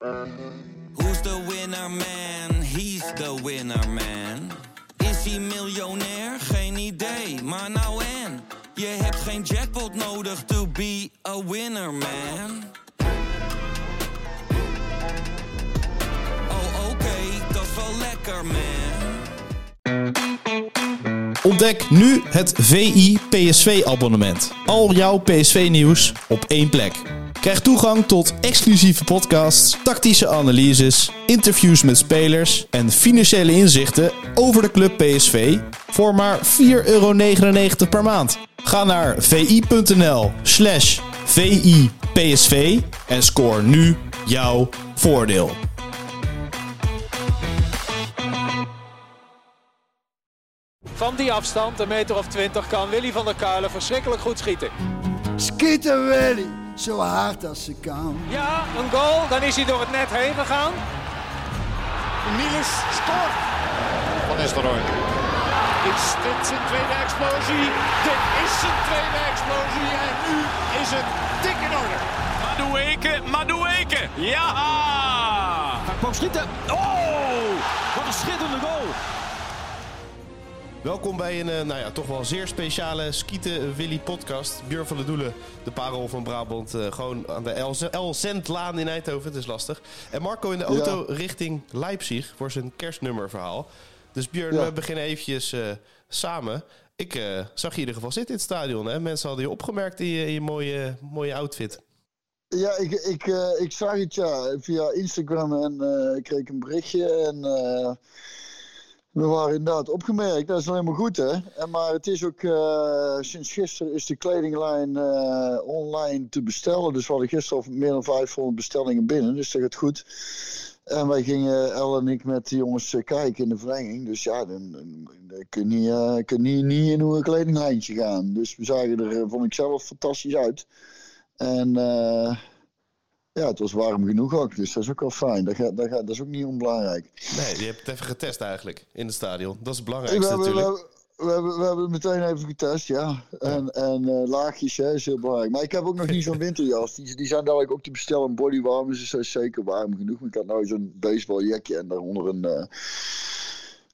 Who's the winner man? He's the winner man. Is hij miljonair? Geen idee, maar nou en. Je hebt geen jackpot nodig to be a winner man. Oh oké, dat is wel lekker man. Ontdek nu het VI PSV abonnement. Al jouw PSV nieuws op één plek. Krijg toegang tot exclusieve podcasts, tactische analyses, interviews met spelers en financiële inzichten over de club PSV voor maar 4,99 euro per maand. Ga naar vi.nl slash VIPSV en scoor nu jouw voordeel. Van die afstand, een meter of twintig, kan Willy van der Kuilen verschrikkelijk goed schieten. Schieten Willy, zo hard als ze kan. Ja, een goal, dan is hij door het net heen gegaan. Niels scoort. Van Nistelrooy. Is dit zijn tweede explosie? Dit is zijn tweede explosie en nu is het dik in orde. Madueke, Madueke. Ja! Hij kwam schieten. Oh, Welkom bij een, eh, nou ja, toch wel zeer speciale Skieten Willy podcast. Björn van der Doelen, de parel van Brabant, eh, gewoon aan de El Zendlaan in Eindhoven. Het is lastig. En Marco in de auto richting Leipzig voor zijn kerstnummerverhaal. Dus Björn, Ja. we beginnen eventjes eh, samen. Ik zag je in ieder geval zitten in het stadion. Hè? Mensen hadden je opgemerkt in je, in je mooie, mooie outfit. Ja, ik, ik, ik zag het ja, via Instagram en ik kreeg een berichtje. En we waren inderdaad opgemerkt. Dat is nou helemaal goed, hè? En, maar het is ook eh, sinds gisteren is de kledinglijn eh, online te bestellen. Dus we hadden gisteren al meer dan 500 bestellingen binnen. Dus dat gaat goed. En wij gingen, El en ik, met de jongens eh, kijken in de verlenging. Dus ja, dan, dan, kun je eh, kun je niet, in een kledinglijntje gaan. Dus we zagen er, vond ik zelf, fantastisch uit. En eh, ja, het was warm genoeg ook, dus dat is ook wel fijn. Dat, gaat, dat, gaat, dat is ook niet onbelangrijk. Nee, je hebt het even getest eigenlijk in het stadion. Dat is het We belangrijkste hebben, we, natuurlijk. hebben, we, hebben, we hebben het meteen even getest, ja. En, en eh, laagjes hè, is heel belangrijk. Maar ik heb ook nog niet zo'n winterjas. Die, die zijn dadelijk ook te bestellen. Een bodywarm is dus zeker warm genoeg. Maar ik had nou zo'n baseballjakje en daaronder een... eh,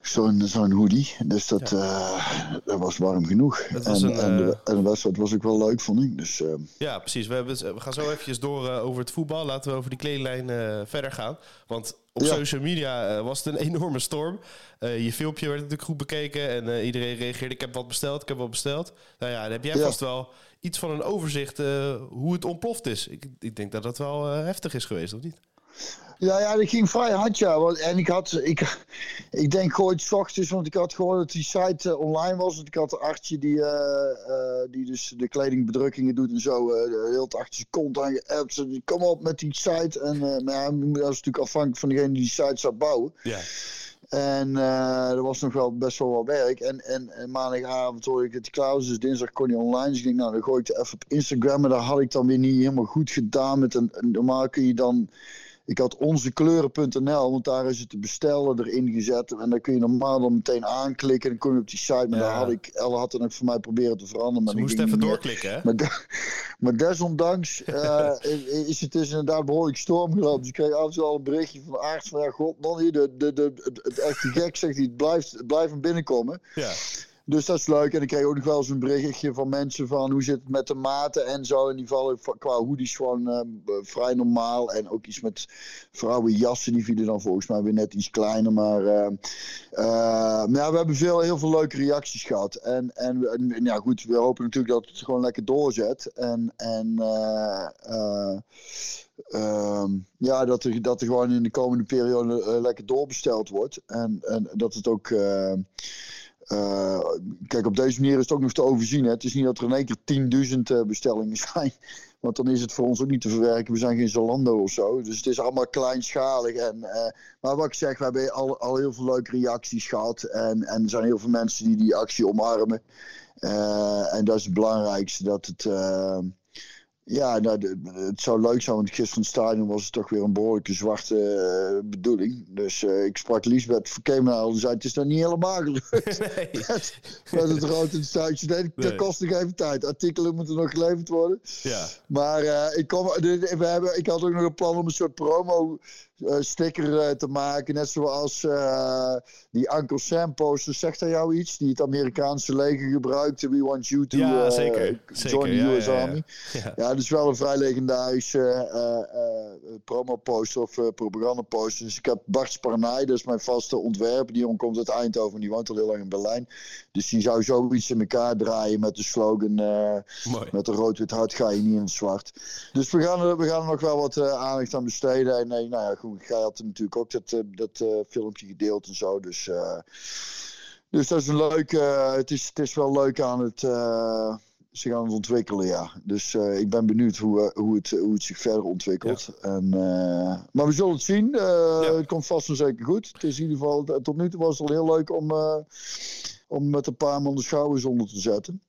Zo'n zo'n hoodie. Dus dat, eh, dat was warm genoeg. Was en, een, en, de, eh, en de wedstrijd was ook wel leuk, vond ik. Dus eh, Ja, precies. We, hebben, we gaan zo eventjes door over het voetbal. Laten we over die kledinglijn verder gaan. Want op Ja. social media was het een enorme storm. Je filmpje werd natuurlijk goed bekeken en iedereen reageerde. Ik heb wat besteld, ik heb wat besteld. Nou ja, dan heb jij Ja. vast wel iets van een overzicht hoe het ontploft is. Ik, ik denk dat dat wel heftig is geweest, of niet? Ja, ja, dat ging vrij hard, ja. Want- En ik had, ik, ik denk 's ochtends, want ik had gehoord dat die site eh, online was. Want ik had een artje die, eh, eh, die dus de kledingbedrukkingen doet en zo. heel het achter zijn kont aan. Zo, Kom op met die site. En uh, maar ja, dat is natuurlijk afhankelijk van degene die die site zou bouwen. Ja. En eh er was nog wel best wel wat werk. En, en, en maandagavond hoorde ik het klaar. Dus dinsdag kon hij online. Dus ik denk, nou, dan gooi ik het even op Instagram. Maar daar had ik dan weer niet helemaal goed gedaan. Met een- normaal kun je dan... Ik had onzekleuren.nl, want daar is het te bestellen erin gezet. En dan kun je normaal dan meteen aanklikken. En dan kom je op die site. Maar Ja. daar had ik... Elle had er nog voor mij proberen te veranderen. Maar Ze moest even doorklikken, hè? Maar, de- maar desondanks eh, is het dus inderdaad behoorlijk storm gelopen. Dus ik kreeg af en toe al een berichtje van de arts van ja, god man, hier, de, de, de, het, het echte gek zegt hij, het blijft, het blijft hem binnenkomen. Ja. Dus dat is leuk. En ik kreeg ook nog wel eens een berichtje van mensen van hoe zit het met de maten en zo. En die vallen va- qua hoodies gewoon eh, b- vrij normaal. En ook iets met vrouwenjassen, die vielen dan volgens mij weer net iets kleiner. Maar, eh, eh, maar ja, we hebben veel, heel veel leuke reacties gehad. En, en, ja, goed, we hopen natuurlijk dat het gewoon lekker doorzet. En, en eh, eh, ehm, ja, dat er, dat er gewoon in de komende periode eh, lekker doorbesteld wordt. En, en dat het ook. eh, eh, kijk, op deze manier is het ook nog te overzien. Hè. Het is niet dat er in één keer 10.000 eh, bestellingen zijn. Want dan is het voor ons ook niet te verwerken. We zijn geen Zalando of zo. Dus het is allemaal kleinschalig. En, eh, maar wat ik zeg, we hebben al, al heel veel leuke reacties gehad. En, en er zijn heel veel mensen die die actie omarmen. En dat is het belangrijkste. Dat het, Ja, nou, het zou leuk zijn, want gisteren in het stadion was het toch weer een behoorlijke zwarte eh, bedoeling. Dus eh, ik sprak Liesbeth Verkeemnaal en zei, het is nog niet helemaal gelukt. Nee. met, met het rood in het stuitje. Nee, dat Nee. kost nog even tijd. Artikelen moeten nog geleverd worden. Ja. Maar eh, ik, kom, we hebben, ik had ook nog een plan om een soort promo sticker eh, te maken. Net zoals eh, die Uncle Sam poster. Zegt hij jou iets? Die het Amerikaanse leger gebruikte. We want you to Ja, eh, zeker. Zeker, join the ja, US. Army. Ja. Dat is wel een vrij legendarische eh, eh, promo poster of eh, propaganda poster. Dus ik heb Bart Sparnay, dat is mijn vaste ontwerper. Die komt uit Eindhoven, die woont al heel lang in Berlijn. Dus die zou zoiets in elkaar draaien met de slogan... eh, met een rood-wit hart ga je niet in het zwart. Dus we gaan, er- we gaan er nog wel wat eh, aandacht aan besteden. En nee, nou ja, goed, jij had natuurlijk ook dat, eh, dat eh, filmpje gedeeld en zo. Dus, eh, dus dat is een leuk. eh, het, is, het is wel leuk aan het. ze gaan het ontwikkelen, ja. Dus ik ben benieuwd hoe, hoe, het, hoe het zich verder ontwikkelt. En, maar we zullen het zien. Ja. Het komt vast en zeker goed. Het is in ieder geval, tot nu toe was het al heel leuk om, om met een paar man de schouders onder te zetten.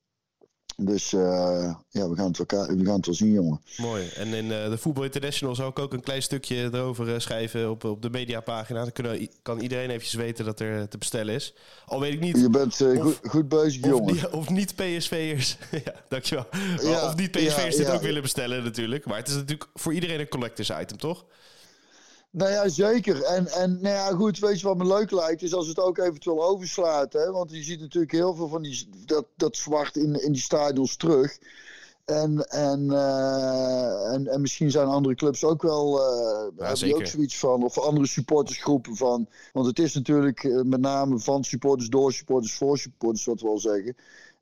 Dus eh, ja, we gaan, het elkaar, we gaan het wel zien, jongen. Mooi. En in eh, de Voetbal International zou ik ook een klein stukje erover eh, schrijven op, op de mediapagina. Dan kunnen, kan iedereen eventjes weten dat er te bestellen is. Al weet ik niet Je bent Of- goed, goed bezig, of, jongen. niet, of niet PSV'ers. ja, dankjewel. Ja, of niet PSV'ers ja, dit ook willen bestellen natuurlijk. Maar het is natuurlijk voor iedereen een collectors item, toch? Nou ja, zeker. En, en nou ja, goed, weet je wat me leuk lijkt? Is als het ook eventueel overslaat. Hè? Want je ziet natuurlijk heel veel van die, dat, dat zwart in, in die stadions terug. En, en, eh, en, en misschien zijn andere clubs ook wel hebben die zeker. ook zoiets van. Of andere supportersgroepen van. Want het is natuurlijk eh, met name van supporters, door supporters, voor supporters, wat we al zeggen.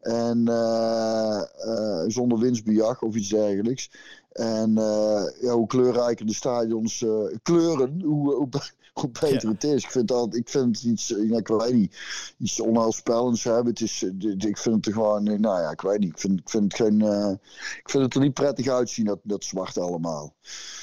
En eh, eh, zonder winstbejag of iets dergelijks. En eh, ja, hoe kleurrijker de stadions kleuren, hoe, hoe, hoe beter Ja. het is. Ik vind, dat, ik vind het iets, eh, ik weet niet, iets onheilspellends hebben. Het is, eh, ik vind het er gewoon, eh, nou ja, ik weet niet. Ik vind, ik vind, het, geen, ik vind het er niet prettig uitzien, dat, dat zwart allemaal.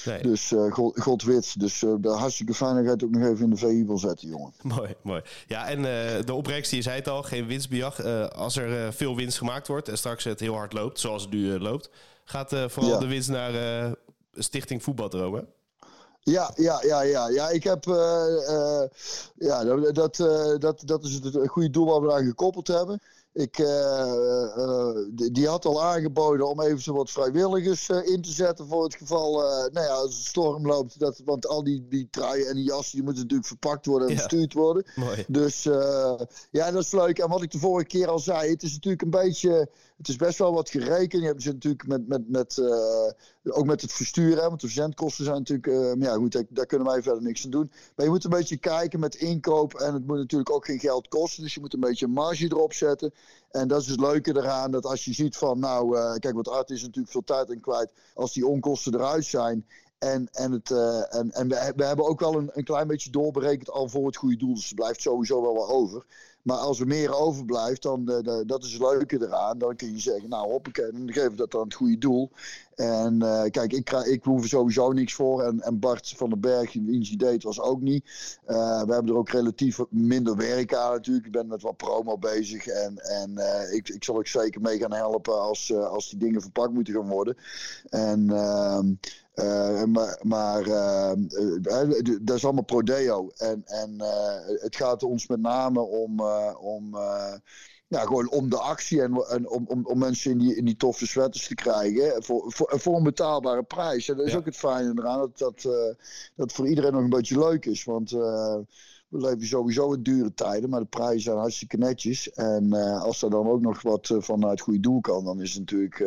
Nee. Dus eh, God, God wit. Dus eh daar hartstikke het ook nog even in de VI wil zetten, jongen. Mooi, mooi. Ja, en de opbrengst, je zei het al, geen winstbejag. Als er veel winst gemaakt wordt en straks het heel hard loopt, zoals het nu loopt, gaat vooral Ja. de winst naar Stichting Voetbaldromen. Ja, ja, ja, ja, ja. Ik heb. eh, eh, ja, dat, dat, eh, dat, dat is het goede doel waar we aan gekoppeld hebben. Ik, die, had al aangeboden om even zo wat vrijwilligers in te zetten voor het geval, nou ja, als het storm loopt. Dat, want al die, die truien en die jassen die moeten natuurlijk verpakt worden en Ja. verstuurd worden. Mooi. Dus ja, dat is leuk. En wat ik de vorige keer al zei, het is natuurlijk een beetje, het is best wel wat gerekend. Je hebt ze natuurlijk met, met, met eh, ook met het versturen, want de verzendkosten zijn natuurlijk, maar ja goed, daar, daar kunnen wij verder niks aan doen. Maar je moet een beetje kijken met inkoop en het moet natuurlijk ook geen geld kosten. Dus je moet een beetje marge erop zetten. En dat is het leuke eraan, dat als je ziet van, nou, eh, kijk, wat Art is natuurlijk veel tijd in kwijt. Als die onkosten eruit zijn, en, en, het, eh, en, en we, we hebben ook wel een, een klein beetje doorberekend al voor het goede doel. Dus er blijft sowieso wel wat over. Maar als er meer overblijft, dan eh, dat is het leuke eraan. Dan kun je zeggen, nou hoppakee, dan geven we dat aan het goede doel. En eh, kijk, ik, ik hoef er sowieso niks voor. En, en Bart van den Berg, wiens idee het was ook niet. We hebben er ook relatief minder werk aan natuurlijk. Ik ben met wat promo bezig. En, en ik, ik zal ook zeker mee gaan helpen als, als die dingen verpakt moeten gaan worden. En... eh, maar maar eh, eh, dat is allemaal prodeo. En, en het gaat ons met name om, om, ja, gewoon om de actie en, en om, om, om mensen in die, in die toffe sweaters te krijgen. Voor, voor, voor een betaalbare prijs. En dat is Ja. ook het fijne eraan. Dat, dat, dat het voor iedereen nog een beetje leuk is. Want we leven sowieso in dure tijden. Maar de prijzen zijn hartstikke netjes. En als er dan ook nog wat vanuit goede doel kan. Dan is het natuurlijk...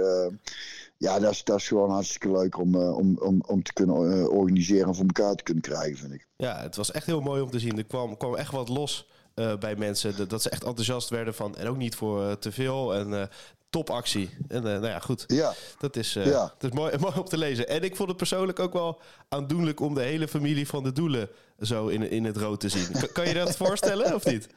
ja, dat is, dat is gewoon hartstikke leuk om, eh, om, om, om te kunnen eh, organiseren en voor elkaar te kunnen krijgen, vind ik. Ja, het was echt heel mooi om te zien. Er kwam, kwam echt wat los eh, bij mensen. Dat, ze echt enthousiast werden van. En ook niet voor te veel. En topactie. En nou ja, goed. Ja, Dat is, Ja. dat is mooi, mooi om te lezen. En ik vond het persoonlijk ook wel aandoenlijk om de hele familie van de Doelen zo in, in het rood te zien. Kan, kan je dat voorstellen of niet?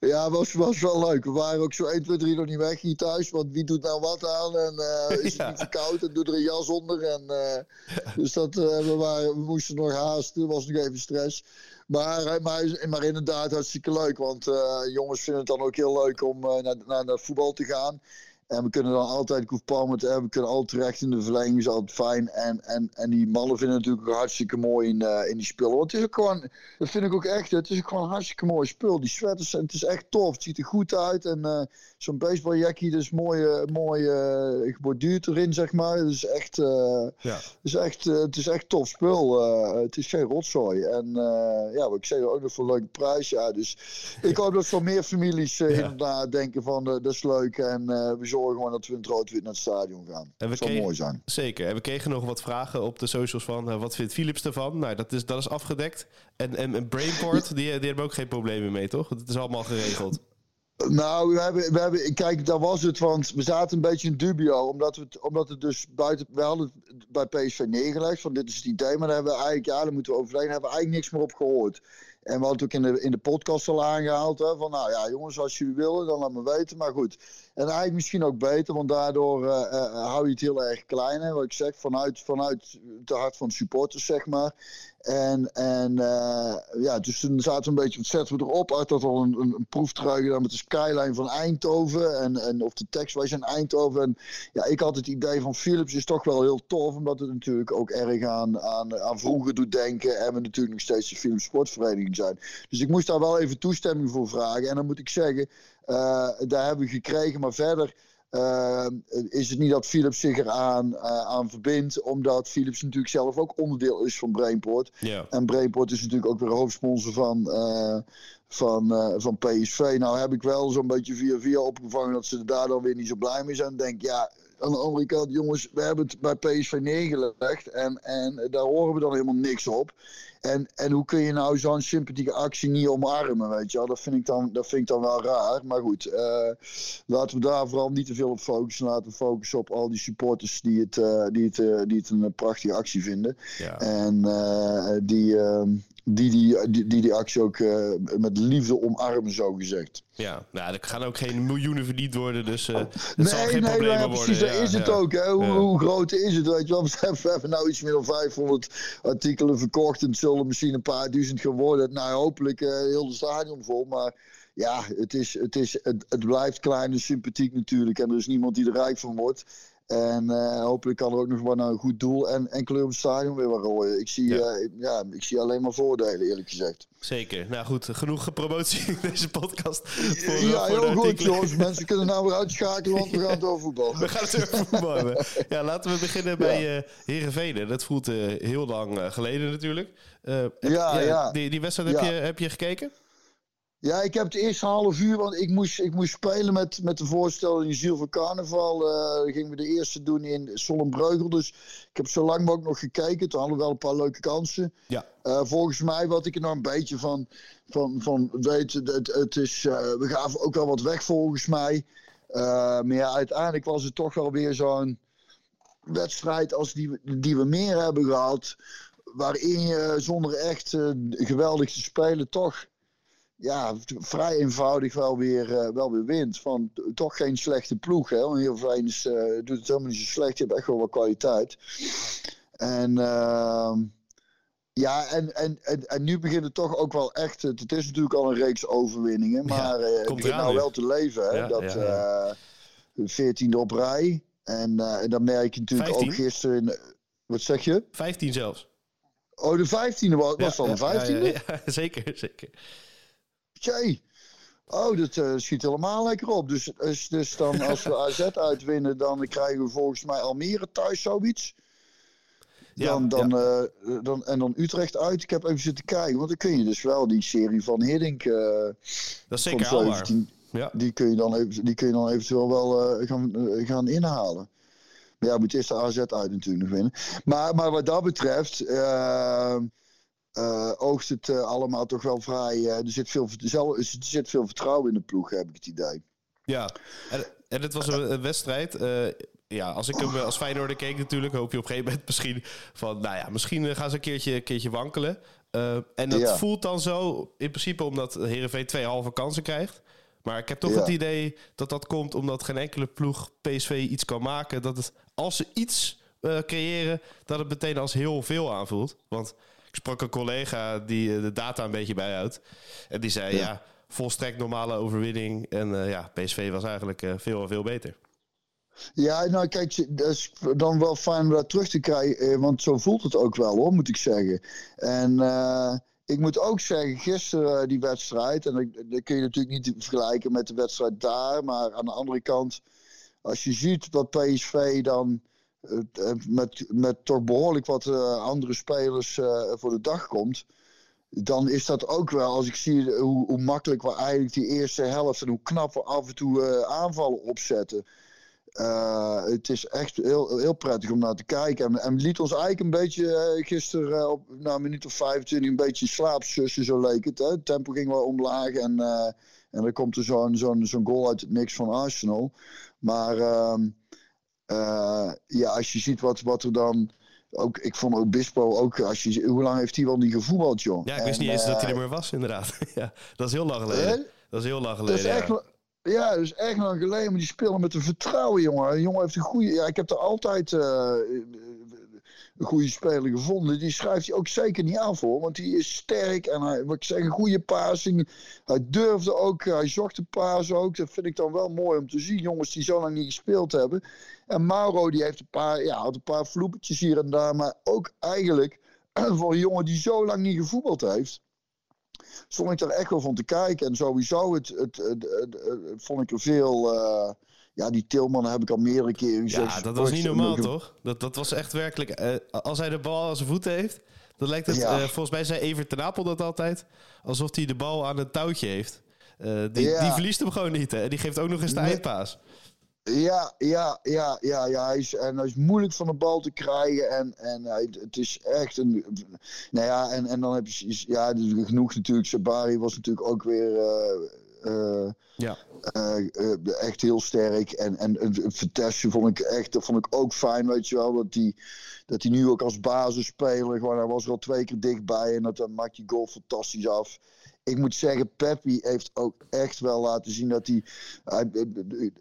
ja was, was wel leuk. We waren ook zo 1, 2, 3 nog niet weg hier thuis. Want wie doet nou wat aan? En eh, is het niet verkoud? En doet er een jas onder. En, eh, dus dat, eh, we, waren, we moesten nog haasten. Er was nog even stress. Maar, maar, maar inderdaad hartstikke leuk. Want jongens vinden het dan ook heel leuk om naar, naar, naar voetbal te gaan. En we kunnen dan altijd, te hebben, we kunnen altijd terecht in de verlenging, is altijd fijn. En, en, en die mannen vinden het natuurlijk ook hartstikke mooi in, uh, in die spullen. Want het is ook gewoon, dat vind ik ook echt, het is ook gewoon een hartstikke mooi spul. Die sweaters, het is echt tof, het ziet er goed uit. En uh, zo'n baseballjackie, dus mooi, mooi uh, geborduurd erin, zeg maar. Het is echt, ja. het is echt, het is echt tof spul. het is geen rotzooi. En ja, ik zei, ook nog voor een leuke prijs. Ja, dus ik hoop dat voor meer families ja. inderdaad denken van, dat is leuk. En we zorgen gewoon dat we in het rood-wit naar het stadion gaan. En dat zou mooi zijn. Zeker. En we kregen nog wat vragen op de socials van wat vindt Philips ervan? Nou, dat is, dat is afgedekt. En, en, en Brainport, die, die hebben ook geen problemen mee, toch? Het is allemaal geregeld. Nou, we hebben, we hebben, kijk, daar was het, want we zaten een beetje in dubio, omdat, we, omdat het dus buiten, we hadden het bij PSV neergelegd, van dit is het idee, maar daar hebben we eigenlijk, ja, daar moeten we overleggen, hebben we eigenlijk niks meer op gehoord. En we hadden het ook in de, in de podcast al aangehaald, hè, van nou ja, jongens, als jullie willen, dan laat me weten, maar goed. En eigenlijk misschien ook beter, want daardoor uh, uh, hou je het heel erg klein, wat ik zeg, vanuit, vanuit de hart van supporters, zeg maar. En, en ja, dus toen zaten we een beetje, wat zetten we erop? Uit dat al een, een, een met de skyline van Eindhoven. En, en of de tekst was in Eindhoven. En ja, ik had het idee van Philips is toch wel heel tof. Omdat het natuurlijk ook erg aan, aan, vroeger doet denken. En we natuurlijk nog steeds de Philips Sportvereniging zijn. Dus ik moest daar wel even toestemming voor vragen. En dan moet ik zeggen, daar hebben we gekregen. Maar verder uh, is het niet dat Philips zich eraan uh, aan verbindt, omdat Philips natuurlijk zelf ook onderdeel is van Brainport. Yeah. En Brainport is natuurlijk ook weer hoofdsponsor van, uh, van, van PSV. Nou heb ik wel zo'n beetje via via opgevangen dat ze daar dan weer niet zo blij mee zijn. denk ja, aan de andere kant, jongens, we hebben het bij PSV neergelegd en, en daar horen we dan helemaal niks op. En, en hoe kun je nou zo'n sympathieke actie niet omarmen, weet je wel? Dat vind ik dan, dat vind ik dan wel raar. Maar goed, uh, laten we daar vooral niet te veel op focussen. Laten we focussen op al die supporters die het, uh, die het, uh, die het een prachtige actie vinden. Ja. En die, ehm, die, die, die, die die actie ook met liefde omarmen, zo gezegd. Ja, nou, er gaan ook geen miljoenen verdiend worden, dus het nee, zal geen nee, probleem nee, worden. precies, dat ja, is het ja. ook. Hè? Hoe, groot is het? Weet je wel? We hebben, nou iets meer dan 500 artikelen verkocht. En het zullen misschien een paar duizend gaan worden. Nou, hopelijk uh, heel de stadion vol. Maar ja, het, is, het, is, het, het blijft klein en sympathiek natuurlijk. En er is niemand die er rijk van wordt. En uh, hopelijk kan er ook nog wel naar een goed doel en, en kleur op het stadion weer wat rooien. Ik zie, Ja. ja. ja, ik zie alleen maar voordelen, eerlijk gezegd. Zeker. Nou goed, genoeg promotie in deze podcast. Voor, eh, ja, voor de heel goed, jongens. Mensen kunnen nou weer uitschakelen, want we gaan door voetbal. We gaan het over voetbal hebben. Ja, laten we beginnen bij eh Heerenveen. Dat voelt eh, heel lang eh, geleden natuurlijk. Eh, heb- Ja, ja. Die, die wedstrijd heb, Ja. je, heb je gekeken? Ja, ik heb het eerste half uur, want ik moest, ik moest spelen met, met de voorstelling Ziel van Carnaval. Eh gingen we de eerste doen in Zonnebreugel. Dus ik heb zo lang mogelijk nog gekeken. Toen hadden we wel een paar leuke kansen. Ja. Eh, volgens mij, wat ik er nog een beetje van, van, van weet, het, het is, eh, we gaven ook wel wat weg volgens mij. Maar ja, uiteindelijk was het toch wel weer zo'n wedstrijd als die, we- die we meer hebben gehad. Waarin je zonder echt geweldig te spelen toch ja, vrij eenvoudig wel weer, eh, wel weer wint. Van toch geen slechte ploeg. Hè? Want Heerenveen is, eh, doet het helemaal niet zo slecht. Je hebt echt wel wat kwaliteit. En ehm, ja, en, en, en, en nu begint het toch ook wel echt. Het, is natuurlijk al een reeks overwinningen. Maar eh het komt begint nou wel te leven. Hè? Ja, dat ja, ja. eh, 14e op rij. En, en dan merk je natuurlijk 15? ook gisteren. in- wat zeg je? 15 zelfs. Oh, de 15e was, was Ja, dan de ja, 15e? ja, ja, zeker, zeker. Tjee. Oh, dat eh, schiet helemaal lekker op. Dus, dus, dus dan als we AZ uitwinnen, dan krijgen we volgens mij Almere thuis zoiets. Ja, Dan, dan, eh, dan, en dan Utrecht uit. Ik heb even zitten kijken. Want dan kun je dus wel die serie van Hiddink eh, Dat is zeker haalbaar. 17. Ja. Die kun je dan, even, die kun je dan eventueel wel gaan, gaan inhalen. Maar ja, moet eerst de AZ uit natuurlijk nog winnen. Maar, maar wat dat betreft, eh, oogst het eh, allemaal toch wel vrij. eh, er, zit veel, er zit veel vertrouwen in de ploeg, heb ik het idee. Ja, en, en het was een, een wedstrijd. ja, als ik hem als Feyenoorder keek natuurlijk, hoop je op een gegeven moment misschien van, nou ja, misschien gaan ze een keertje, een keertje wankelen. En dat Ja. voelt dan zo, in principe omdat Heerenveen twee halve kansen krijgt. Maar ik heb toch Ja. het idee dat dat komt omdat geen enkele ploeg PSV iets kan maken. Dat het, als ze iets creëren, dat het meteen als heel veel aanvoelt. Want sprak een collega die eh, de data een beetje bijhoudt. En die zei, ja, Ja. volstrekt normale overwinning. En eh, ja, PSV was eigenlijk eh, veel en veel beter. Ja, nou kijk, dat is dan wel fijn om dat terug te krijgen. Want zo voelt het ook wel hoor, moet ik zeggen. En ik moet ook zeggen, gisteren die wedstrijd. En dat, dat kun je natuurlijk niet vergelijken met de wedstrijd daar. Maar aan de andere kant, als je ziet wat PSV dan. Eh, met, met toch behoorlijk wat eh, andere spelers eh, voor de dag komt. Dan is dat ook wel, als ik zie hoe, hoe makkelijk we eigenlijk die eerste helft en hoe knap we af en toe aanvallen opzetten. Het is echt heel, heel prettig om naar te kijken. En, en liet ons eigenlijk een beetje gisteren op na een minuut of 25 een beetje slaapzussen, zo leek het. Hè? Het tempo ging wel omlaag en, en dan komt er zo'n zo'n zo'n goal uit het niks van Arsenal. Maar uh, ja, als je ziet wat, wat er dan. Ook, ik vond ook Bispo ook. Als je, hoe lang heeft hij wel niet gevoetbald, joh? Ja, ik wist en, niet eens dat hij er meer was, inderdaad. ja, dat is heel lang geleden. Dat is heel lang geleden. Dat is echt, ja. is echt lang geleden. Maar die spelen met een vertrouwen, jongen. Een jongen heeft een goede. Ja, ik heb er altijd uh, een goede speler gevonden. Die schrijft hij ook zeker niet aan voor. Want die is sterk en hij, wat ik zeg, een goede passing. Hij durfde ook, hij zocht de paas ook. Dat vind ik dan wel mooi om te zien. Jongens die zo lang niet gespeeld hebben. En Mauro die heeft een paar, ja, had een paar vloepetjes hier en daar. Maar ook eigenlijk voor een jongen die zo lang niet gevoetbald heeft. Stond ik daar echt wel van te kijken. En sowieso het, het, het, het vond ik er veel... Uh, ja, die Tilman heb ik al meerdere keren gezegd. Ja, dat was niet normaal, toch? Dat, dat was echt werkelijk... Uh, als hij de bal aan zijn voeten heeft... Dan lijkt het, ja. uh, volgens mij zei Evert ten Apel dat altijd... alsof hij de bal aan een touwtje heeft. die, ja. die verliest hem gewoon niet, hè? Die geeft ook nog eens de nee. eindpaas. Ja, ja, ja, ja, ja. Hij is, en hij is moeilijk van de bal te krijgen. En, en hij, het is echt een. Nou ja, en, en dan heb je. Ja, genoeg natuurlijk. Sabari was natuurlijk ook weer. Uh, uh, ja. Uh, echt heel sterk. En, en, en Vitesse vond ik echt. Dat vond ik ook fijn, weet je wel. Dat hij dat die nu ook als basisspeler. Gewoon, hij was er al twee keer dichtbij. En dat, maakt die goal fantastisch af ik moet zeggen, Peppi heeft ook echt wel laten zien dat hij.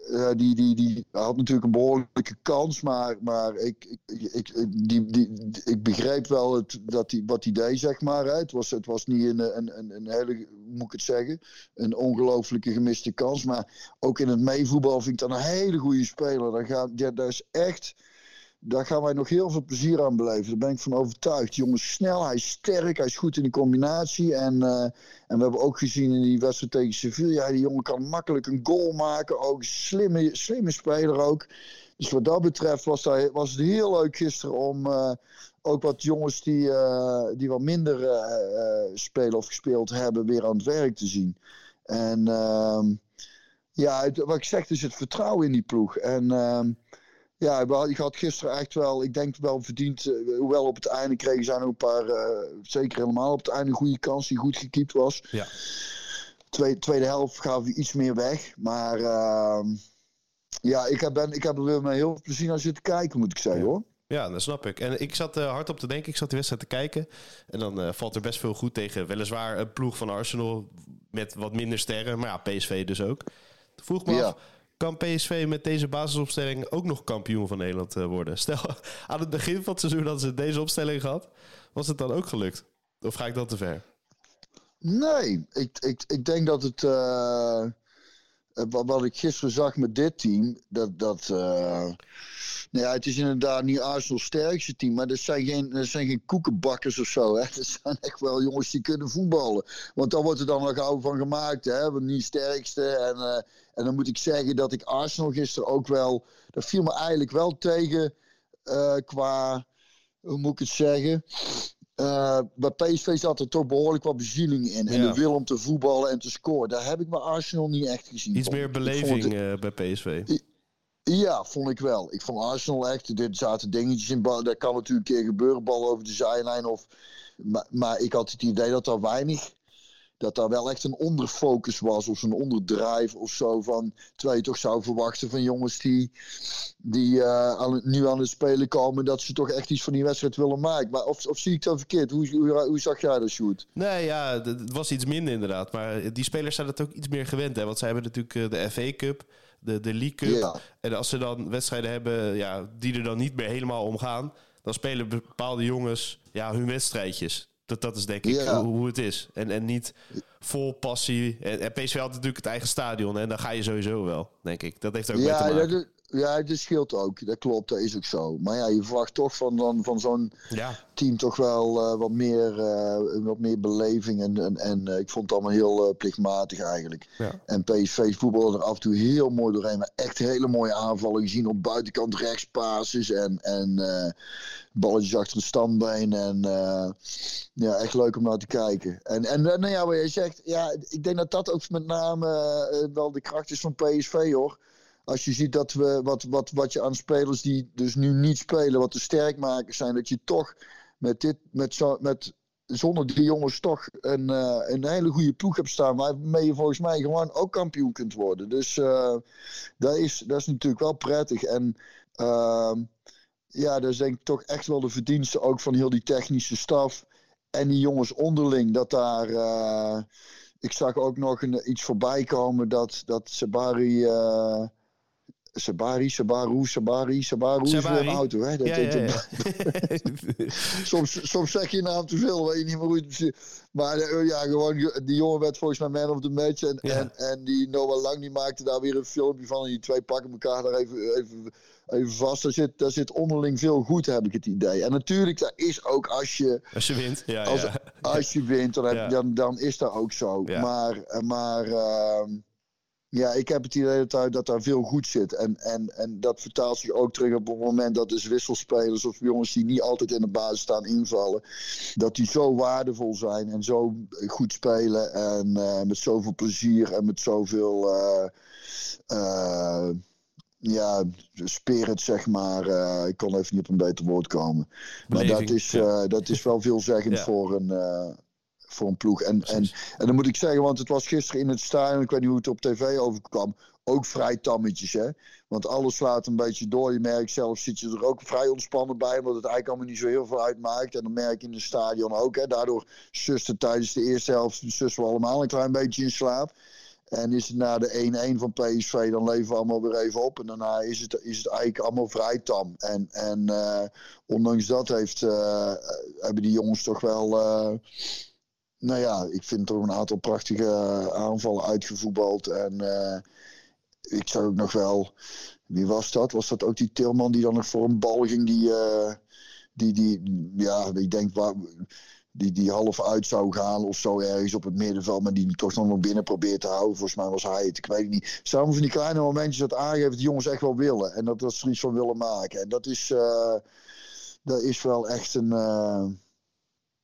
Uh, die, die, die had natuurlijk een behoorlijke kans, maar, maar ik, ik, die, die, ik begreep wel het, dat hij, wat hij deed, zeg maar. Het, was, het was niet een, een, een, een hele, moet ik het zeggen, een ongelooflijke gemiste kans. Maar ook in het meevoetbal vind ik dat een hele goede speler. Dat, gaat, ja, dat is echt daar gaan wij nog heel veel plezier aan beleven. Daar ben ik van overtuigd. Die jongen is snel, hij is sterk, hij is goed in de combinatie. En, uh, en we hebben ook gezien in die wedstrijd tegen Sevilla, die jongen kan makkelijk een goal maken. Ook slimme, slimme speler ook. Dus wat dat betreft was, dat, was het heel leuk gisteren om uh, ook wat jongens die, uh, die wat minder spelen of gespeeld hebben, weer aan het werk te zien. En ehm, ja, het, wat ik zeg, is het vertrouwen in die ploeg. En ehm, ja, ik had gisteren echt wel, ik denk wel verdiend. Uh, hoewel op het einde kregen zij nog een paar, uh, zeker helemaal op het einde, een goede kans die goed gekiept was. Ja. Tweede, tweede helft gaven we iets meer weg. Maar uh, ja, ik heb, ben, ik heb er weer met heel veel plezier naar zitten kijken, moet ik zeggen ja. hoor. Ja, dat snap ik. En ik zat uh, hard op te denken. Ik zat de wedstrijd te kijken. En dan uh, valt er best veel goed tegen. Weliswaar een ploeg van Arsenal met wat minder sterren. Maar ja, PSV dus ook. Vroeg me ja. af, kan PSV met deze basisopstelling ook nog kampioen van Nederland uh, worden? Stel, aan het begin van het seizoen dat ze deze opstelling gehad, was het dan ook gelukt? Of ga ik dat te ver? Nee, ik, ik, ik denk dat het. Uh, wat ik gisteren zag met dit team, dat. dat uh, nou ja, het is inderdaad niet Arsenal's sterkste team, maar dat zijn geen, dat zijn geen koekenbakkers of zo. Hè. Dat zijn echt wel jongens die kunnen voetballen. Want daar wordt er dan nog gauw van gemaakt, hè. Want niet sterkste. En, uh, en dan moet ik zeggen dat ik Arsenal gisteren ook wel. Dat viel me eigenlijk wel tegen uh, qua. Hoe moet ik het zeggen? Uh, bij PSV zat er toch behoorlijk wat bezieling in. En ja. de wil om te voetballen en te scoren. Daar heb ik bij Arsenal niet echt gezien. Iets meer beleving het, bij PSV. Ja, vond ik wel. Ik vond Arsenal echt, er zaten dingetjes in. Dat kan natuurlijk een keer gebeuren, bal over de zijlijn. Of, maar, maar ik had het idee dat er weinig, dat daar wel echt een onderfocus was. Of een onderdrijf of zo. Van, terwijl je toch zou verwachten van jongens die, die aan, nu aan het spelen komen. Dat ze toch echt iets van die wedstrijd willen maken. Maar of, of zie ik dat verkeerd? Hoe, hoe, zag jij dat, Sjoerd? Nee, ja, het was iets minder inderdaad. Maar die spelers zijn het ook iets meer gewend. Hè? Want zij hebben natuurlijk de FA Cup de, de League Cup. Ja. En als ze dan wedstrijden hebben ja, die er dan niet meer helemaal om gaan... dan spelen bepaalde jongens ja, hun wedstrijdjes. Dat, dat is denk ik Ja. hoe, hoe het is. En, en niet vol passie. En, en PSV had natuurlijk het eigen stadion. En dan ga je sowieso wel, denk ik. Dat heeft ook mee te Ja, maken. Dat, Ja, dit scheelt ook. Dat klopt, dat is ook zo. Maar ja, je verwacht toch van, dan, van zo'n Ja, team toch wel eh, wat, meer, eh, wat meer beleving. En, en, en eh, ik vond het allemaal heel plichtmatig eigenlijk. Ja. En PSV voetbalde er af en toe heel mooi doorheen. Maar echt hele mooie aanvallen gezien op buitenkant rechtspasses. En, en balletjes achter de standbeen. En ja, echt leuk om naar te kijken. En, en nou ja, wat je zegt. Ja, ik denk dat dat ook met name wel de kracht is van PSV hoor. Als je ziet dat we wat, wat, wat je aan spelers die dus nu niet spelen, wat de sterkmakers zijn, dat je toch met dit, met zo, met zonder die jongens toch een, eh, een hele goede ploeg hebt staan. Waarmee je volgens mij gewoon ook kampioen kunt worden. Dus eh, dat, is, dat is natuurlijk wel prettig. En ehm, ja, dat is denk ik toch echt wel de verdienste ook van heel die technische staf. En die jongens onderling, dat daar. eh, ik zag ook nog een, iets voorbij komen dat, dat Sabari. Sabari, Sabaru, Sabari, Sabaru is weer een auto. Hè? Dat ja, heet ja, een- ja. soms, soms zeg je naam te veel, weet je niet meer hoe het Maar eh, ja, gewoon, die jongen werd volgens mij man of the match. En, en, en die Noah Lang die maakte daar weer een filmpje van. En die twee pakken elkaar daar even, even, even vast. Daar zit, daar zit onderling veel goed, heb ik het idee. En natuurlijk, dat is ook als je, Als je wint, ja, als, ja. als je wint, dan, heb, dan, dan is dat ook zo. Maar, eh, maar ehm, ja, ik heb het idee dat daar, dat daar veel goed zit. En, en, en dat vertaalt zich ook terug op het moment dat dus wisselspelers of jongens die niet altijd in de basis staan invallen, dat die zo waardevol zijn en zo goed spelen en eh, met zoveel plezier en met zoveel eh, eh, ja, spirit, zeg maar. Ik kon even niet op een beter woord komen. Maar dat is, dat is wel veelzeggend Ja. voor een, voor een ploeg. En, en, Precies. en dan moet ik zeggen, want het was gisteren in het stadion, ik weet niet hoe het op tv overkwam, ook vrij tammetjes. Hè? Want alles slaat een beetje door. Je merkt zelf, zit je er ook vrij ontspannen bij, omdat het eigenlijk allemaal niet zo heel veel uitmaakt. En dan merk je in het stadion ook. Hè? Daardoor zusten tijdens de eerste helft zussen we allemaal een klein beetje in slaap. En is het na de 1-1 van PSV, dan leven we allemaal weer even op. En daarna is het, is het eigenlijk allemaal vrij tam. En, en eh, ondanks dat heeft, eh, hebben die jongens toch wel... eh, nou ja, ik vind toch een aantal prachtige eh, aanvallen uitgevoetbald. En eh, ik zag ook nog wel... Wie was dat? Was dat ook die Tilman die dan nog voor een bal ging? Die, eh, die, die ja, ik denk... Waar, die, die half uit zou gaan of zo ergens op het middenveld, maar die toch nog binnen probeert te houden. Volgens mij was hij het, ik weet het niet. Samen van die kleine momentjes dat aangeeft dat die jongens echt wel willen. En dat, dat ze er iets van willen maken. En dat is, eh, dat is wel echt een...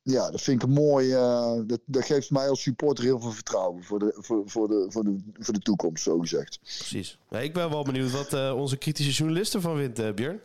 ja, dat vind ik een mooi. eh, dat, dat geeft mij als supporter heel veel vertrouwen voor de, voor, voor de, voor de, voor de toekomst, zo gezegd. Precies. Ik ben wel benieuwd wat eh, onze kritische journalist ervan vindt, eh, Björn.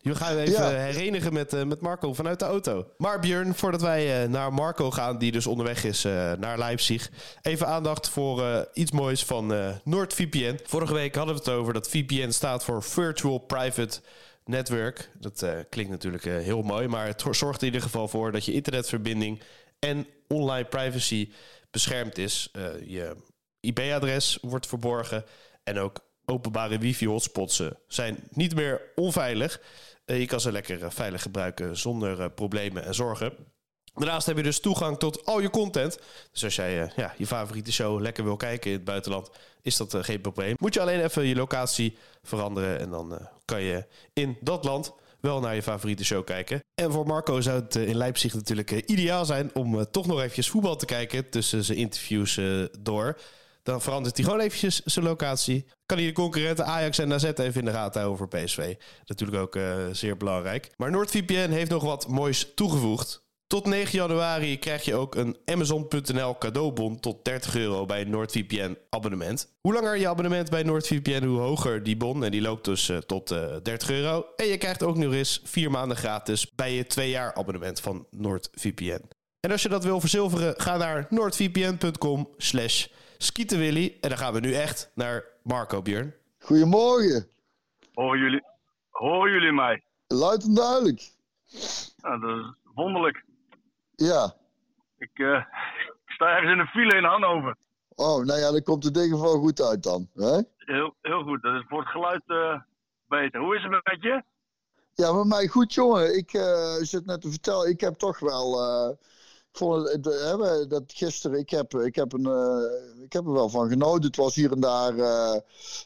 Je gaan even Ja. herenigen met, met Marco vanuit de auto. Maar Björn, voordat wij naar Marco gaan, die dus onderweg is naar Leipzig. Even aandacht voor iets moois van NordVPN. Vorige week hadden we het over dat VPN staat voor Virtual Private Network. Dat eh, klinkt natuurlijk eh, heel mooi, maar het zorgt in ieder geval voor dat je internetverbinding en online privacy beschermd is. Eh, je IP-adres wordt verborgen en ook openbare wifi-hotspots zijn niet meer onveilig. Je kan ze lekker veilig gebruiken zonder problemen en zorgen. Daarnaast heb je dus toegang tot al je content. Dus als jij eh, ja, je favoriete show lekker wil kijken in het buitenland, is dat eh, geen probleem. Moet je alleen even je locatie veranderen en dan eh, kan je in dat land wel naar je favoriete show kijken. En voor Marco zou het in Leipzig natuurlijk ideaal zijn om toch nog eventjes voetbal te kijken tussen zijn interviews door. Dan verandert hij gewoon eventjes zijn locatie. Kan hij de concurrenten Ajax en AZ even in de gaten houden PSV. Natuurlijk ook zeer belangrijk. Maar NordVPN heeft nog wat moois toegevoegd. Tot 9 januari krijg je ook een Amazon.nl cadeaubon tot 30 euro bij een NordVPN abonnement. Hoe langer je abonnement bij NordVPN, hoe hoger die bon. En die loopt dus eh, tot eh, 30 euro. En je krijgt ook nog eens 4 maanden gratis bij je 2 jaar abonnement van NordVPN. En als je dat wil verzilveren, ga naar noordvpn.com slash skietenwilly. En dan gaan we nu echt naar Marco Björn. Goedemorgen, Horen jullie, horen jullie mij? luid en duidelijk. Nou, dat is wonderlijk. Ja. Ik, eh, ik sta ergens in een file in Hannover. Oh, nou ja, dan komt het ding wel goed uit dan. Hè? Heel, heel goed, dat is voor het geluid eh, beter. Hoe is het met je? Ja, met mij goed, jongen. Ik eh, zit net te vertellen, ik heb toch wel. eh, vond het, de- hè, dat gisteren, ik heb, ik, heb een, eh, ik heb er wel van genoten. Het was hier en daar, eh,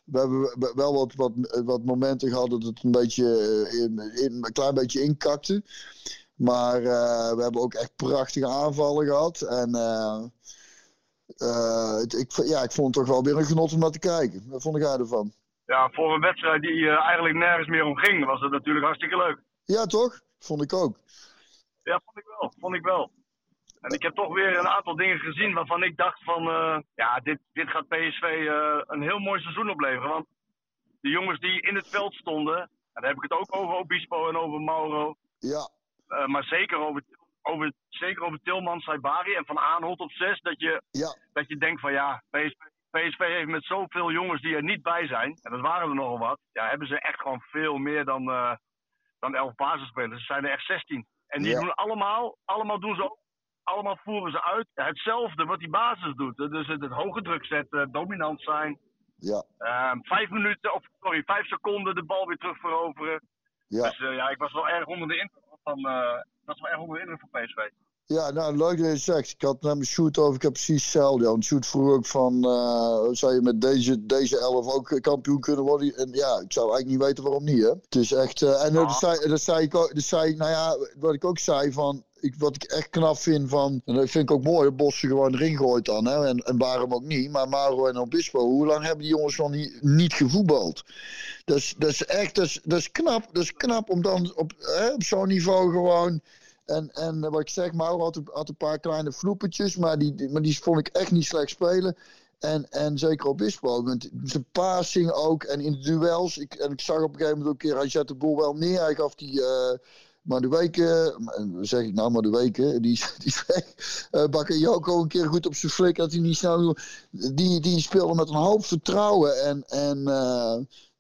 we hebben wel wat, wat, wat momenten gehad dat het een beetje, eh, in, in- een klein beetje inkakte. Maar eh, we hebben ook echt prachtige aanvallen gehad. En eh, eh, het- ik, ja, ik vond het toch wel weer een genot om naar te kijken. Wat vond jij ervan? Ja, voor een wedstrijd die eigenlijk nergens meer om ging, was het natuurlijk hartstikke leuk. Ja, toch? Vond ik ook. Ja, vond ik wel. Vond ik wel. En ik heb toch weer een aantal dingen gezien waarvan ik dacht van, ja, dit, dit gaat PSV een heel mooi seizoen opleveren. Want de jongens die in het veld stonden, en daar heb ik het ook over Obispo en over Mauro, Ja, eh, maar zeker over, over, zeker over Tilman, Saibari en Van Aanholt op 6, dat je, ja, dat je denkt van ja, PSV, PSV heeft met zoveel jongens die er niet bij zijn, en dat waren er nogal wat, ja, hebben ze echt gewoon veel meer dan, eh dan 11 basisspelers. Ze zijn er echt 16. En die Ja. doen allemaal, allemaal doen ze ook, allemaal voeren ze uit hetzelfde wat die basis doet. Dus het, het hoge druk zetten, dominant zijn, ja, ehm, vijf minuten, of sorry, vijf seconden de bal weer terug veroveren. ja. Dus eh, ja, ik was wel erg onder de indruk van, eh, ik was wel erg onder de indruk van PSV. Ja, nou leuk dat je het zegt. Ik had net met Shoot over, ik heb precies hetzelfde. Want Shoot vroeg ook van, eh, zou je met deze, deze elf ook kampioen kunnen worden? En ja, ik zou eigenlijk niet weten waarom niet, hè. Het is echt, eh, en dat, zei, dat zei ik ook, dat zei, ik, nou ja, wat ik ook zei van, ik, wat ik echt knap vind van, en dat vind ik ook mooi, dat Bossen gewoon erin gooit dan, hè. En, en waarom ook niet, maar Mauro en Obispo, hoe lang hebben die jongens nog niet, niet gevoetbald? Dat is, dat is echt, dat is, dat is knap, dat is knap om dan op, hè, op zo'n niveau gewoon... En, en eh, wat ik zeg, Mauro had, had een paar kleine vloepetjes, maar die, maar die vond ik echt niet slecht spelen. En, en zeker Obispo, met zijn passing ook en in de duels. Ik, en ik zag op een gegeven moment ook een keer, hij zette de boel wel neer. Hij gaf die, eh maar de weken, wat zeg ik nou, maar de weken, die, die uh, Bakayoko een keer goed op zijn flik, dat hij niet snel die, die speelde met een hoop vertrouwen en, en eh,